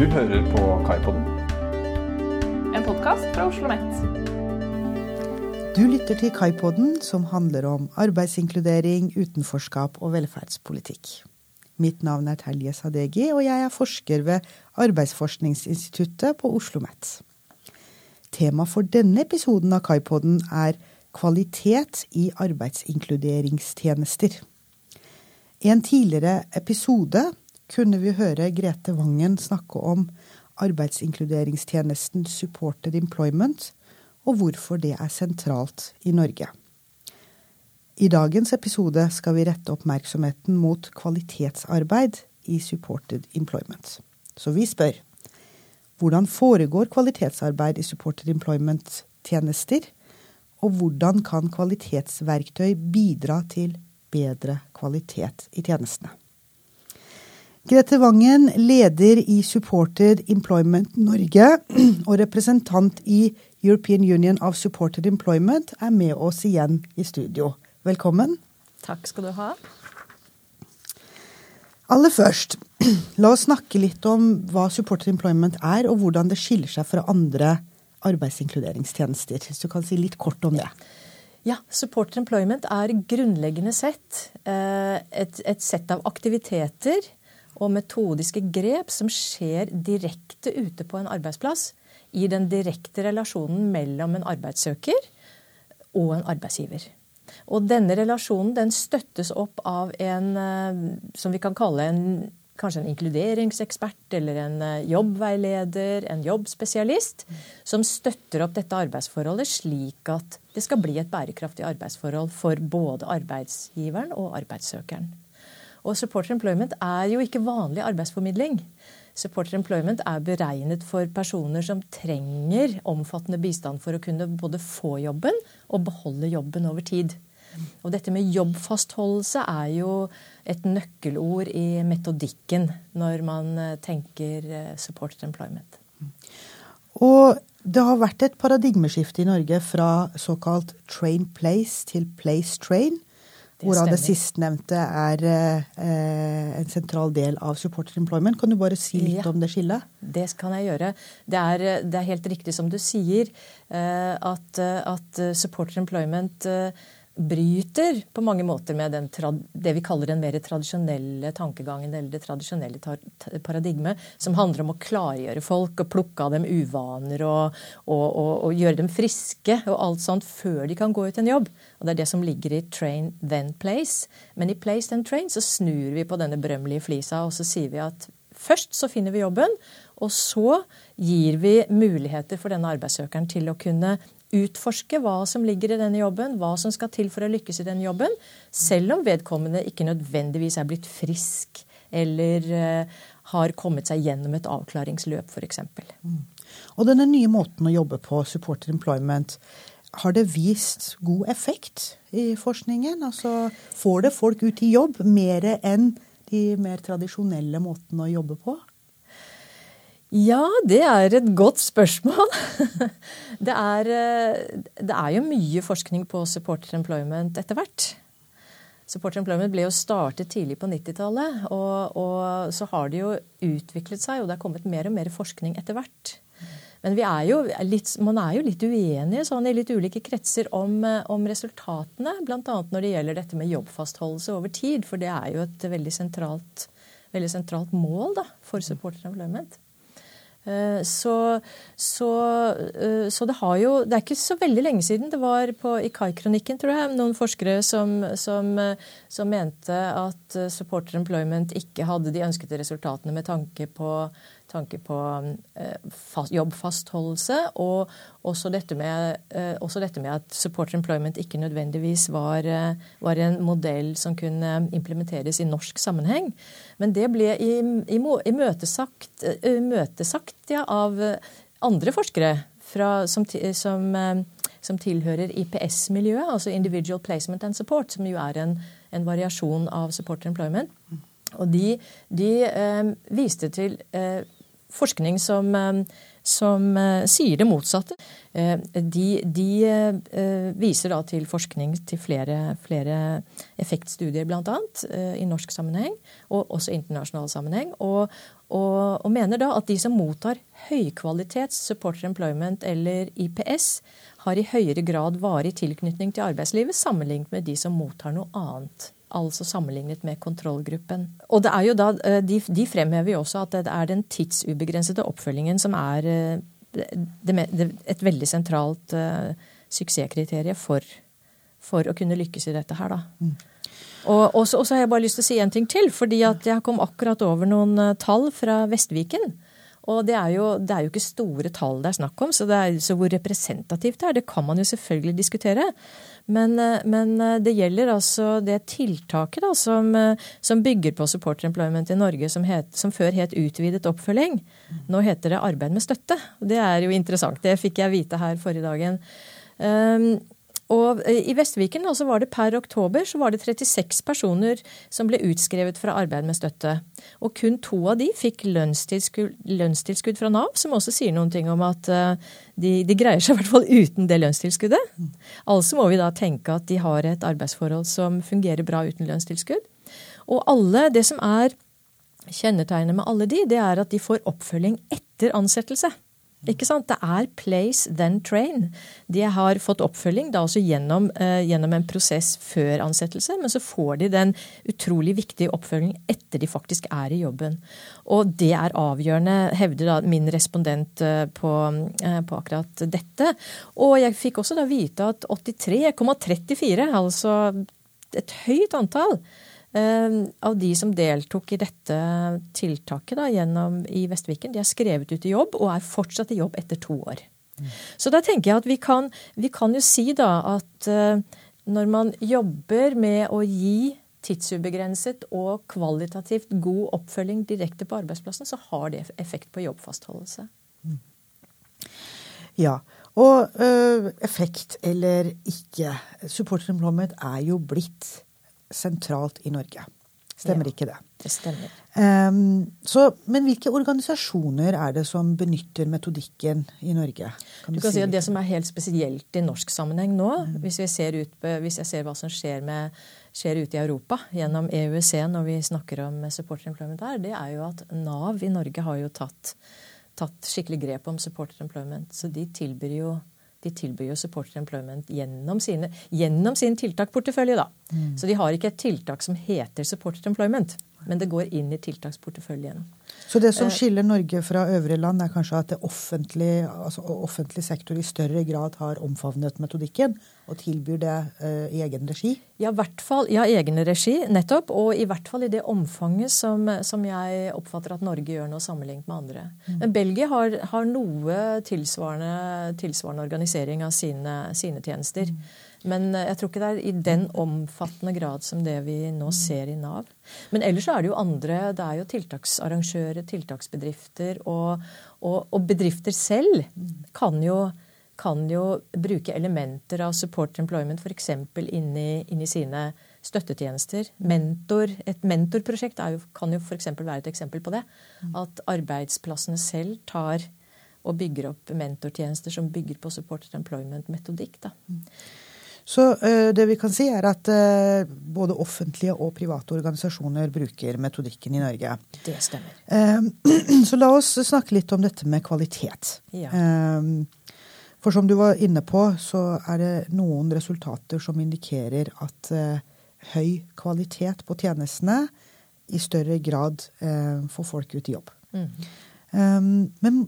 Du hører på Kaipodden. En podkast fra Oslo OsloMet. Du lytter til Kaipodden, som handler om arbeidsinkludering, utenforskap og velferdspolitikk. Mitt navn er Telje Sadegi, og jeg er forsker ved Arbeidsforskningsinstituttet på Oslo OsloMet. Tema for denne episoden av Kaipodden er kvalitet i arbeidsinkluderingstjenester. I en tidligere episode kunne vi høre Grete Wangen snakke om arbeidsinkluderingstjenesten Supported Employment, og hvorfor det er sentralt i Norge. I dagens episode skal vi rette oppmerksomheten mot kvalitetsarbeid i Supported Employment. Så vi spør hvordan foregår kvalitetsarbeid i Supported Employment-tjenester, og hvordan kan kvalitetsverktøy bidra til bedre kvalitet i tjenestene? Grete Wangen, leder i Supported Employment Norge og representant i European Union of Supported Employment, er med oss igjen i studio. Velkommen. Takk skal du ha. Aller først, la oss snakke litt om hva Supported Employment er, og hvordan det skiller seg fra andre arbeidsinkluderingstjenester. Hvis du kan si litt kort om det. Ja, Supported Employment er grunnleggende sett eh, et, et sett av aktiviteter og metodiske grep som skjer direkte ute på en arbeidsplass. I den direkte relasjonen mellom en arbeidssøker og en arbeidsgiver. Og denne relasjonen den støttes opp av en eh, som vi kan kalle en, kanskje en inkluderingsekspert eller en eh, jobbveileder, en jobbspesialist, som støtter opp dette arbeidsforholdet slik at det skal bli et bærekraftig arbeidsforhold for både arbeidsgiveren og arbeidssøkeren. Og supporter employment er jo ikke vanlig arbeidsformidling. Supporter employment er beregnet for personer som trenger omfattende bistand for å kunne både få jobben og beholde jobben over tid. Og dette med jobbfastholdelse er jo et nøkkelord i metodikken når man eh, tenker eh, supporter employment. Og det har vært et paradigmeskifte i Norge fra såkalt train place til place train. Hvorav det sistnevnte er eh, en sentral del av supporter employment. Kan du bare si litt ja, om det skillet? Det kan jeg gjøre. Det er, det er helt riktig som du sier, eh, at, at, supporter employment eh, bryter på mange måter med den, det vi kaller den mer tradisjonelle tankegangen eller det tradisjonelle paradigmet, som handler om å klargjøre folk og plukke av dem uvaner og, og, og, og, gjøre dem friske og alt sånt før de kan gå ut en jobb. Og Det er det som ligger i train then place. Men i place then train så snur vi på denne berømmelige flisa og så sier vi at først så finner vi jobben, og så gir vi muligheter for denne arbeidssøkeren til å kunne utforske hva som ligger i denne jobben, hva som skal til for å lykkes i denne jobben, selv om vedkommende ikke nødvendigvis er blitt frisk eller uh, har kommet seg gjennom et avklaringsløp, f.eks. Mm. Og denne nye måten å jobbe på, supporter employment, har det vist god effekt i forskningen? Altså, får det folk ut i jobb mer enn de mer tradisjonelle måtene å jobbe på? Ja, det er et godt spørsmål. Det er, eh, det er, jo mye forskning på supporter employment etter hvert. Supporter employment ble jo startet tidlig på 90-tallet, og, og, så har det jo utviklet seg, og det er kommet mer og mer forskning etter hvert. Men er litt, man er jo litt uenige sånn, i litt ulike kretser om, om resultatene. Bl.a. når det gjelder dette med jobbfastholdelse over tid, for det er jo et veldig sentralt, veldig sentralt mål da, for supporter employment. Eh, så, så, eh, så, det har jo Det er ikke så veldig lenge siden. Det var på, i Kai-kronikken, tror jeg, noen forskere som, som, eh, som, mente at supporter employment ikke hadde de ønskede resultatene med tanke på tanke på eh, jobbfastholdelse, og også dette, med, eh, også dette med, at support employment ikke nødvendigvis var, eh, var, en modell som kunne implementeres i norsk sammenheng. Men det ble imøtesagt, ja, av andre forskere fra, som, som, som, tilhører IPS-miljøet, altså Individual Placement and Support, som jo er en, en variasjon av support employment. Og de, de eh, viste til eh, forskning som, eh, som uh, sier det motsatte. Uh, de, de viser da til forskning til flere, flere effektstudier bl.a. I norsk sammenheng, og også internasjonal sammenheng. Og, og, og, mener da at de som mottar høykvalitets supporter employment eller IPS, har i høyere grad varig tilknytning til arbeidslivet sammenlignet med de som mottar noe annet altså sammenlignet med kontrollgruppen. Og det er jo da, eh, de, de fremhever jo også at det er den tidsubegrensede oppfølgingen som er eh, et veldig sentralt uh, suksesskriterium for, for, å kunne lykkes i dette her, da. Mm. Og, og, så, og, så, har jeg bare lyst til å si en ting til. fordi at jeg kom akkurat over noen tall fra Vestviken. Og det er, jo, det er, jo, ikke store tall det er snakk om, så, er, så hvor representativt det er, det kan man jo selvfølgelig diskutere. Men, eh, men, eh, det gjelder altså det tiltaket da, som, eh, som, bygger på supporter employment i Norge, som, het, som, før het utvidet oppfølging. Nå heter det arbeid med støtte. Det er jo interessant. Det fikk jeg vite her forrige dagen. Um, og I Vestviken altså var det per oktober så var det 36 personer som ble utskrevet fra arbeid med støtte. Og kun to av de fikk lønnstilskudd, fra Nav, som også sier noen ting om at de, de, greier seg i hvert fall uten det lønnstilskuddet. Altså må vi da tenke at de har et arbeidsforhold som fungerer bra uten lønnstilskudd. Og alle, det som er kjennetegnet med alle de, det er at de får oppfølging etter ansettelse. Ikke sant? Det er place, then train. De har fått oppfølging da også gjennom, eh, gjennom, en prosess før ansettelse, men så får de den utrolig viktige oppfølgingen etter de faktisk er i jobben. Og det er avgjørende, hevder da min respondent eh, på, eh, på akkurat dette. Og jeg fikk også da vite at 83,34, altså et høyt antall, av de som deltok i dette tiltaket da, gjennom, i Vestviken, de er skrevet ut i jobb og er fortsatt i jobb etter to år. Så da tenker jeg at vi kan, vi kan jo si da at uh, når man jobber med å gi tidsubegrenset og kvalitativt god oppfølging direkte på arbeidsplassen, så har det effekt på jobbfastholdelse. Ja, og ø, effekt eller ikke. Supporter employment er jo blitt sentralt i Norge. Stemmer ja, ikke det? Det stemmer. Um, så, men hvilke organisasjoner er det som benytter metodikken i Norge? Kan du, du kan si, at Det som er helt spesielt i norsk sammenheng nå, mm. hvis, ut, hvis, jeg ser hva som skjer, med, skjer ute i Europa gjennom EUC når vi snakker om supporter employment her, det er jo at Nav i Norge har jo tatt, tatt skikkelig grep om supporter employment. Så de tilbyr jo de tilbyr jo supporter employment gjennom, sine, gjennom sin tiltakportefølje. da. Mm. Så de har ikke et tiltak som heter supporter employment, men det går inn i tiltaksporteføljen. Så det som eh, skiller Norge fra øvrige land, er kanskje at det offentlige, altså offentlig sektor i større grad har omfavnet metodikken og tilbyr det uh, i egen regi? Ja, hvert fall, ja, egen regi, nettopp. Og i hvert fall i det omfanget som, som jeg oppfatter at Norge gjør nå sammenlignet med andre. Mm. Men Belgia har, har noe tilsvarende, tilsvarende, organisering av sine, sine tjenester. Mm. Men eh, jeg tror ikke det er i den omfattende grad som det vi nå ser i Nav. Men ellers er det jo andre. Det er jo tiltaksarrangører, tiltaksbedrifter. Og, og, og bedrifter selv kan jo, kan jo, bruke elementer av support employment f.eks. Inni, inni sine støttetjenester. Mentor, et mentorprosjekt jo, kan jo f.eks. være et eksempel på det. At arbeidsplassene selv tar og bygger opp mentortjenester som bygger på support employment-metodikk. Så uh, det vi kan si, er at uh, både offentlige og private organisasjoner bruker metodikken i Norge. Det stemmer. Uh, så la oss snakke litt om dette med kvalitet. Ja. for som du var inne på, så er det noen resultater som indikerer at høy kvalitet på tjenestene i større grad får folk ut i jobb. Mm. Men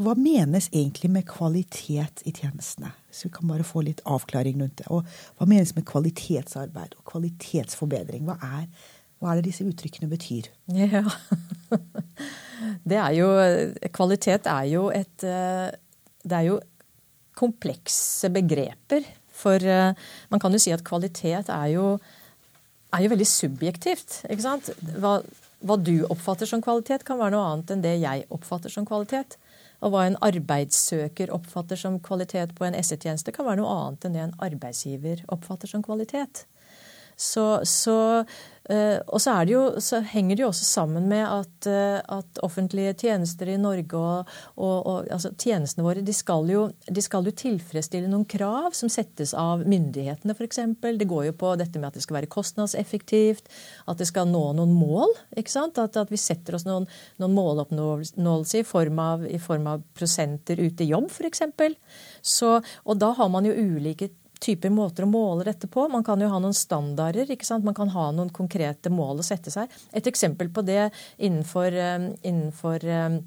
hva menes egentlig med kvalitet i tjenestene? Så vi kan bare få litt avklaring rundt det. Og hva menes med kvalitetsarbeid og kvalitetsforbedring? Hva er, hva er det disse uttrykkene betyr? Ja, det er jo Kvalitet er jo et eh, Det er jo komplekse begreper. For eh, man kan jo si at kvalitet er jo, er jo veldig subjektivt. ikke sant? Hva, hva du oppfatter som kvalitet, kan være noe annet enn det jeg oppfatter som kvalitet. Og hva en arbeidssøker oppfatter som kvalitet på en SE-tjeneste, kan være noe annet enn det en arbeidsgiver oppfatter som kvalitet. Så, så Uh, og så, jo, så, henger det jo også sammen med at, uh, at offentlige tjenester i Norge og, og, og altså, tjenestene våre de skal, jo, de skal, jo, tilfredsstille noen krav som settes av myndighetene f.eks. Det går jo på dette med at det skal være kostnadseffektivt, at det skal nå noen mål. ikke? At, at vi setter oss noen, noen måloppnåelse i form, av, i form av prosenter ute i jobb f.eks. Og da har man jo ulike typer måter å måle dette på. Man kan jo ha noen standarder. ikke sant? Man kan ha noen konkrete mål å sette seg. Et eksempel på det innenfor, eh, innenfor eh,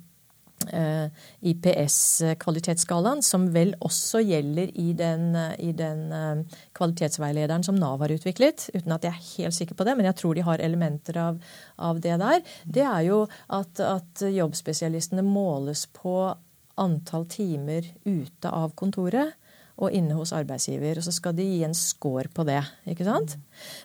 IPS-kvalitetsskalaen, som vel også gjelder i den, i den uh, kvalitetsveilederen som Nav har utviklet, uten at jeg er helt sikker på det, men jeg tror de har elementer av, av det der, det er jo at, at jobbspesialistene måles på antall timer ute av kontoret og inne hos arbeidsgiver. Og så skal de gi en score på det. ikke sant?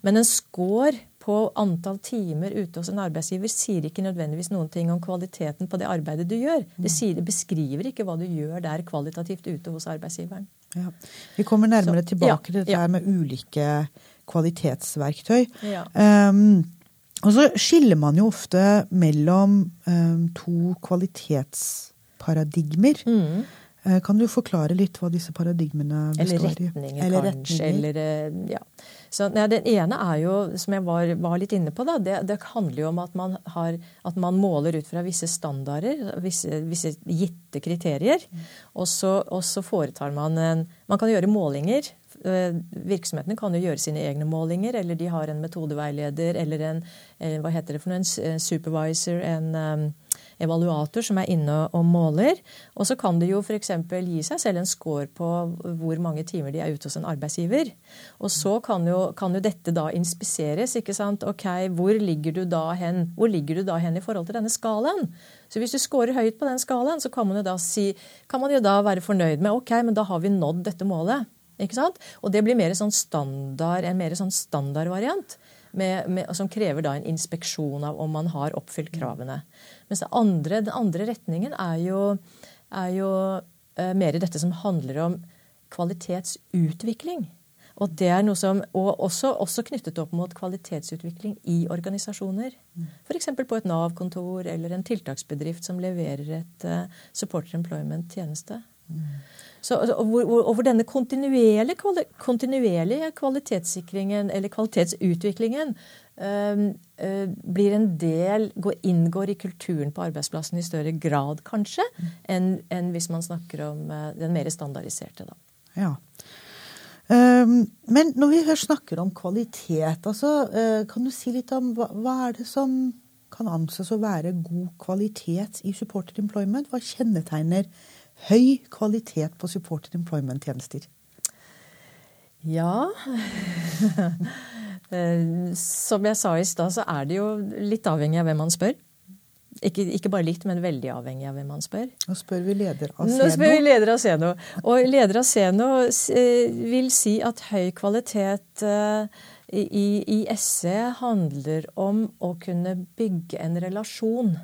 Men en score på antall timer ute hos en arbeidsgiver sier ikke nødvendigvis noen ting om kvaliteten på det arbeidet du gjør. Det, sier, det beskriver ikke hva du gjør der kvalitativt ute hos arbeidsgiveren. Ja. Vi kommer nærmere så, tilbake til dette ja. med ulike kvalitetsverktøy. Ja. Um, og så skiller man jo ofte mellom um, to kvalitetsparadigmer. Mm. Eh, kan du forklare litt hva disse paradigmene består i? Eller retninger, eller kanskje. Eller, eh, ja. Så, ja, Den ene er jo, som jeg var, var litt inne på, da, det, det, handler jo om at man, har, at man, måler ut fra visse standarder, visse, visse gitte kriterier. Og, så, og, så, foretar man en Man kan gjøre målinger. Eh, virksomhetene kan jo gjøre sine egne målinger, eller de har en metodeveileder eller en hva heter det for noe, en supervisor, en evaluator som er inne og måler. Og så kan det jo f.eks. gi seg selv en score på hvor mange timer de er ute hos en arbeidsgiver. Og så kan jo, kan jo dette da inspiseres. ikke sant? Ok, hvor ligger du da hen? Hvor ligger du da hen i forhold til denne skalaen? Så hvis du scorer høyt på den skalaen, så kan man jo da, si, kan man jo da være fornøyd med ok, men da har vi nådd dette målet. Ikke sant? Og det blir mer sånn standard, en mer sånn standardvariant. Med, med, som krever da en inspeksjon av om man har oppfylt kravene. Mens andre, den andre retningen er jo, er jo eh, mer dette som handler om kvalitetsutvikling. Og det er noe som, og også, også knyttet opp mot kvalitetsutvikling i organisasjoner. F.eks. på et Nav-kontor eller en tiltaksbedrift som leverer et uh, supporter employment-tjeneste. Mm. Så, og, hvor, og, hvor, denne kontinuerlige, kontinuerlige kvalitetssikringen eller kvalitetsutviklingen øh, blir en del går, inngår i kulturen på arbeidsplassen i større grad, kanskje, enn, en hvis man snakker om eh, den mer standardiserte. Da. Ja. Um, men når vi snakker om kvalitet, altså, uh, kan du si litt om hva, hva, er det som kan anses å være god kvalitet i supported employment? Hva kjennetegner høy kvalitet på supported employment-tjenester? Ja Eh, som jeg sa i stad, så er det jo litt avhengig av hvem man spør. Ikke, ikke, bare litt, men veldig avhengig av hvem man spør. Nå spør vi leder av Seno. Nå spør vi leder av Seno. Og leder av Seno eh, vil si at høy kvalitet eh, i, i SE handler om å kunne bygge en relasjon.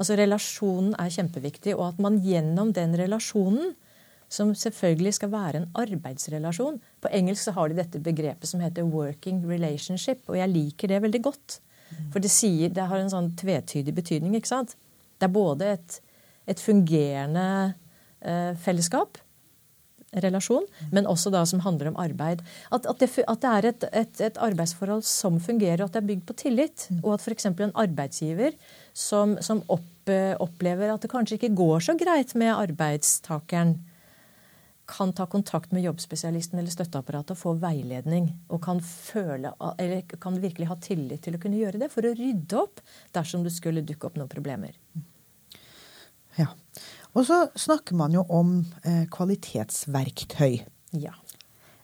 Altså relasjonen er kjempeviktig, og at man gjennom den relasjonen som selvfølgelig skal være en arbeidsrelasjon. På engelsk så har de dette begrepet som heter 'working relationship', og jeg liker det veldig godt. For det, sier, det har en sånn tvetydig betydning. ikke sant? Det er både et, et fungerende eh, fellesskap, relasjon, men også da som handler om arbeid. At, at, det, at det, er et, et, et, arbeidsforhold som fungerer, og at det er bygd på tillit. Og at f.eks. en arbeidsgiver som, som opp, opplever at det kanskje ikke går så greit med arbeidstakeren, kan ta kontakt med jobbspesialisten eller støtteapparatet og få veiledning. Og kan, føle, eller kan virkelig ha tillit til å kunne gjøre det for å rydde opp dersom det skulle dukke opp noen problemer. Ja. Og så snakker man jo om eh, kvalitetsverktøy. Ja.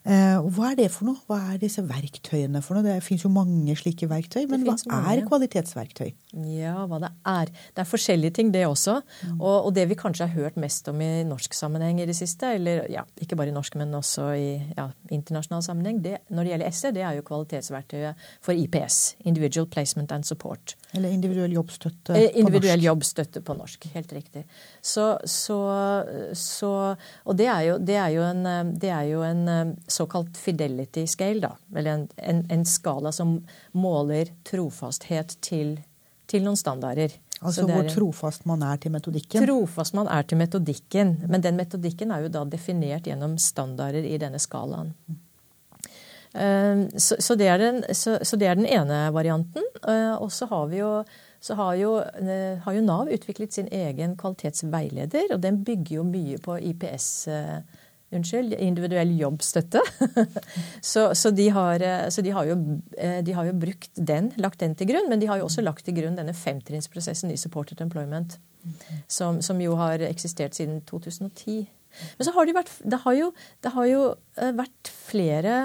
Eh, hva er det for noe? Hva er disse verktøyene for noe? Det fins jo mange slike verktøy, men hva er kvalitetsverktøy? Ja, hva det er. Det er forskjellige ting, det også. Mm. Og, og, det vi kanskje har hørt mest om i norsk sammenheng i det siste, eller ja, ikke bare i norsk, men også i ja, internasjonal sammenheng, det, når det gjelder SE, det er jo kvalitetsverktøyet for IPS. Individual Placement and Support. Eller individuell jobbstøtte eh, på individuell norsk. jobbstøtte på norsk. Helt riktig. Så, så, så Og det er jo, det er jo en, det er jo en såkalt fidelity scale, da. Eller en, en, en skala som måler trofasthet til, til noen standarder. Altså hvor trofast man er til metodikken? Trofast man er til metodikken. Men den metodikken er jo da definert gjennom standarder i denne skalaen. Så, så, det den, så, så, det er den, ene varianten. Og så har vi jo så har jo, eh, har jo, Nav utviklet sin egen kvalitetsveileder, og den bygger jo mye på IPS. Unnskyld, individuell jobbstøtte. så, så, de har, eh, så de, har jo, de, har, jo, brukt den, lagt den til grunn. Men de har jo også lagt til grunn denne femtrinnsprosessen i supported employment. Som, som, jo har eksistert siden 2010. Men så har det, vært, det har jo, det har jo vært flere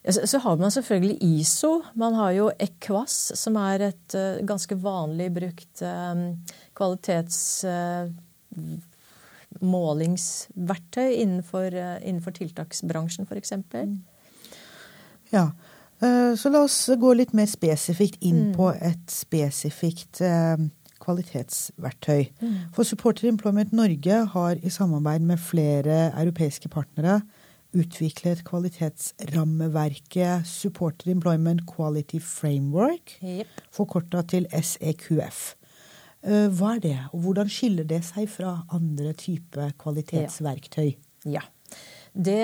så har man selvfølgelig ISO. Man har jo EQUAS, som er et ganske vanlig brukt um, kvalitetsmålingsverktøy uh, innenfor, uh, innenfor, tiltaksbransjen, f.eks. Mm. Ja. Så la oss gå litt mer spesifikt inn mm. på et spesifikt kvalitetsverktøy. Mm. For Supporter Employment Norge har i samarbeid med flere europeiske partnere utviklet kvalitetsrammeverket Supporter Employment Quality Framework, yep. forkorta til SEQF. Eh, hva er det, og hvordan skiller det seg fra andre typer kvalitetsverktøy? Ja. Det,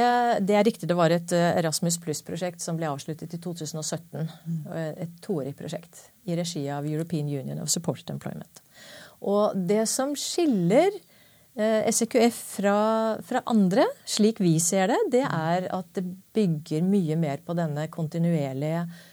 det, er riktig. Det var et eh, Erasmus Pluss-prosjekt som ble avsluttet i 2017. Mm. Et toårig prosjekt i regi av European Union of Supported Employment. Og det som skiller Eh, SEQF fra, fra, andre, slik vi ser det, det er at det bygger mye mer på denne kontinuerlige eh,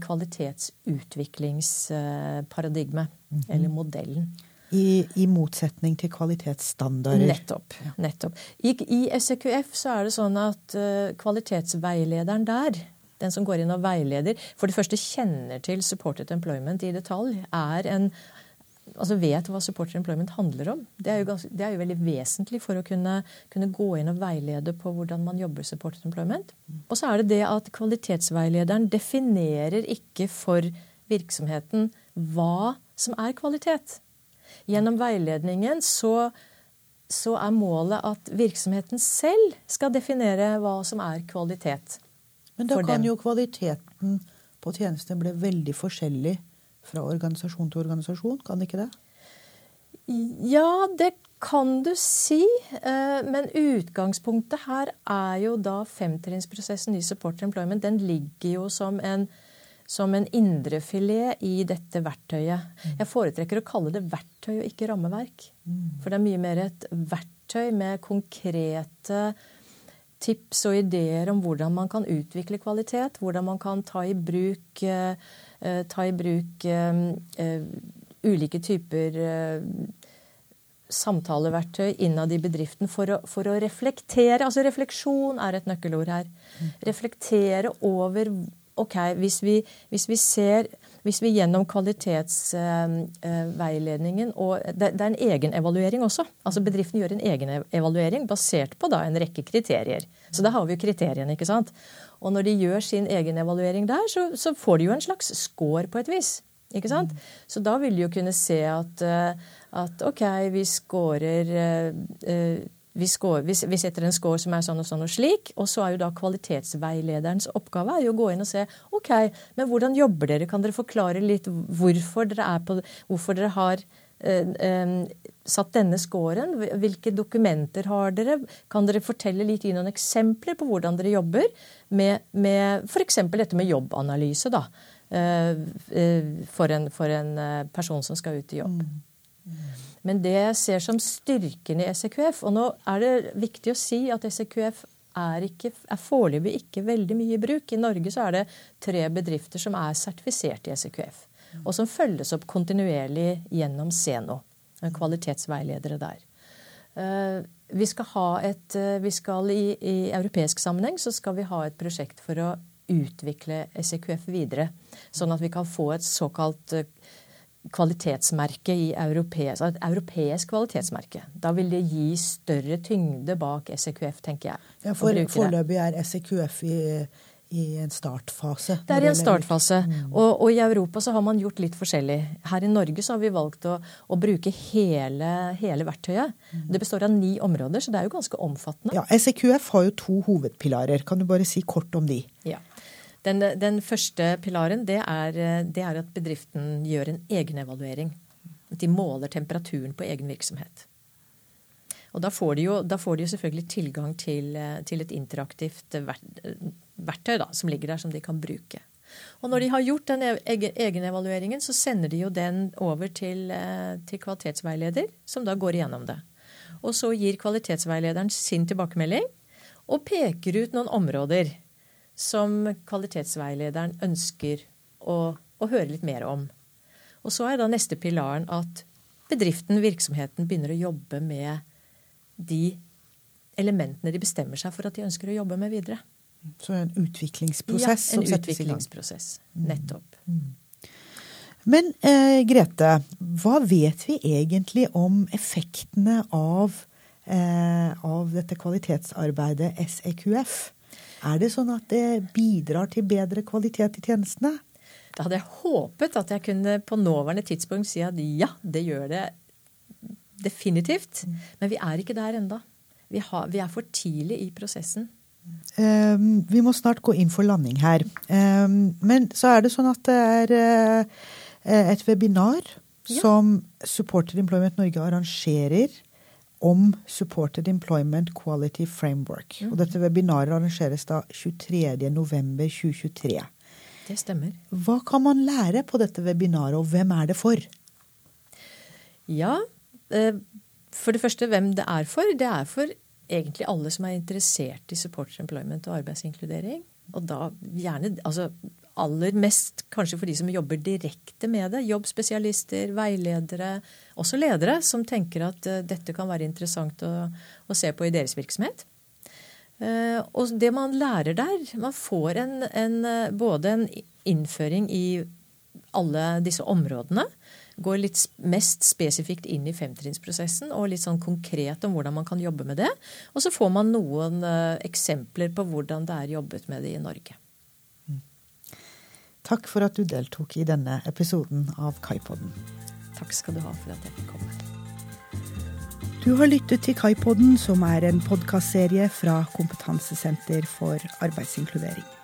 kvalitetsutviklingsparadigmet, mm -hmm. eller modellen. I, I, motsetning til kvalitetsstandarder. Nettopp. nettopp. I, I, SEQF så er det sånn at uh, kvalitetsveilederen der, den som går inn og veileder, for det første kjenner til supported employment i detalj, er en altså vet hva supporter employment handler om. Det er jo, ganske, det er jo veldig vesentlig for å kunne, kunne, gå inn og veilede på hvordan man jobber supporter employment. Og så er det det at kvalitetsveilederen definerer ikke for virksomheten hva som er kvalitet. Gjennom veiledningen så, så er målet at virksomheten selv skal definere hva som er kvalitet. Men da kan dem. jo kvaliteten på tjenesten bli veldig forskjellig fra organisasjon til organisasjon, kan det ikke det? Ja, det kan du si. Eh, men utgangspunktet her er jo da femtrinnsprosessen i Support Employment. Den ligger jo som en, som en indrefilet i dette verktøyet. Mm. Jeg foretrekker å kalle det verktøy og ikke rammeverk. Mm. For det er mye mer et verktøy med konkrete tips og ideer om hvordan man kan utvikle kvalitet, hvordan man kan ta i bruk Eh, ta i bruk eh, eh, ulike typer samtaleverktøy innad i bedriften for å, for å, reflektere. Altså refleksjon er et nøkkelord her. Reflektere over Ok, hvis vi, hvis vi ser hvis vi gjennom kvalitetsveiledningen og det, er en egen evaluering også. Altså Bedriften gjør en egen evaluering basert på da en rekke kriterier. Så da har vi jo kriteriene, ikke sant. Og når de gjør sin egen evaluering der, så, så får de jo en slags score på et vis. Ikke sant? Så da vil de jo kunne se at, eh, at OK, vi scorer vi, score, vi, vi, setter en score som er sånn og sånn og slik. Og så er jo da kvalitetsveilederens oppgave er jo å gå inn og se OK, men hvordan jobber dere? Kan dere forklare litt hvorfor dere, er på, hvorfor dere har eh, eh, satt denne scoren? Hvilke dokumenter har dere? Kan dere fortelle litt, gi noen eksempler på hvordan dere jobber med, med f.eks. dette med jobbanalyse, da. Eh, for en, for en, person som skal ut i jobb. Men det jeg ser som styrken i SEQF Og nå er det viktig å si at SEQF er, ikke, er foreløpig ikke veldig mye i bruk. I Norge så er det tre bedrifter som er sertifisert i SEQF. Og som følges opp kontinuerlig gjennom Seno kvalitetsveiledere der. Eh, vi skal, ha et, eh, vi skal i, i, europeisk sammenheng så skal vi ha et prosjekt for å utvikle SEQF videre. Sånn at vi kan få et såkalt eh, kvalitetsmerke i europeisk, et europeisk kvalitetsmerke. Da vil det gi større tyngde bak SEQF, tenker jeg. Ja, for Foreløpig er SEQF i, i en startfase. Det er i en startfase. Mm. Og, og, i Europa så har man gjort litt forskjellig. Her i Norge så har vi valgt å, å bruke hele, hele verktøyet. Mm. Det består av ni områder, så det er jo ganske omfattende. Ja, SEQF har jo to hovedpilarer. Kan du bare si kort om de? Ja. Den, den første pilaren det er, det er at bedriften gjør en egenevaluering. At de måler temperaturen på egen virksomhet. Og da får de jo, får de jo selvfølgelig tilgang til, til et interaktivt verktøy da, som ligger der som de kan bruke. Og når de har gjort den egenevalueringen, så sender de jo den over til, til, kvalitetsveileder, som da går igjennom det. Og så gir kvalitetsveilederen sin tilbakemelding og peker ut noen områder som kvalitetsveilederen ønsker å, å høre litt mer om. Og så er da neste pilaren at bedriften, virksomheten, begynner å jobbe med de elementene de bestemmer seg for at de ønsker å jobbe med videre. Så en utviklingsprosess? Ja, en utviklingsprosess. Mm. Nettopp. Mm. Men eh, Grete, hva vet vi egentlig om effektene av, eh, av dette kvalitetsarbeidet SEQF? Er det sånn at det bidrar til bedre kvalitet i tjenestene? Da hadde jeg håpet at jeg kunne på nåværende tidspunkt si at ja, det gjør det definitivt. Mm. Men vi er ikke der enda. Vi, har, vi er for tidlig i prosessen. Um, vi må snart gå inn for landing her. Um, men så er det sånn at det er uh, et webinar ja. som Supporter Employment Norge arrangerer om Supported Employment Quality Framework. Mm. Og dette webinaret arrangeres da 23.11.2023. Det stemmer. Hva kan man lære på dette webinaret, og hvem er det for? Ja, uh, for det første hvem det er for. Det er for egentlig alle som er interessert i supporter employment og arbeidsinkludering. Og da gjerne altså aller mest kanskje for de som jobber direkte med det. Jobbspesialister, veiledere, også ledere, som tenker at uh, dette kan være interessant å, å, se på i deres virksomhet. Uh, og det man lærer der Man får en, en, uh, både en innføring i alle disse områdene går litt mest spesifikt inn i femtrinnsprosessen og litt sånn konkret om hvordan man kan jobbe med det. Og så får man noen eksempler på hvordan det er jobbet med det i Norge. Takk for at du deltok i denne episoden av Kaipodden. Takk skal du ha for at jeg fikk komme. Du har lyttet til Kaipodden, som er en podkastserie fra Kompetansesenter for arbeidsinkludering.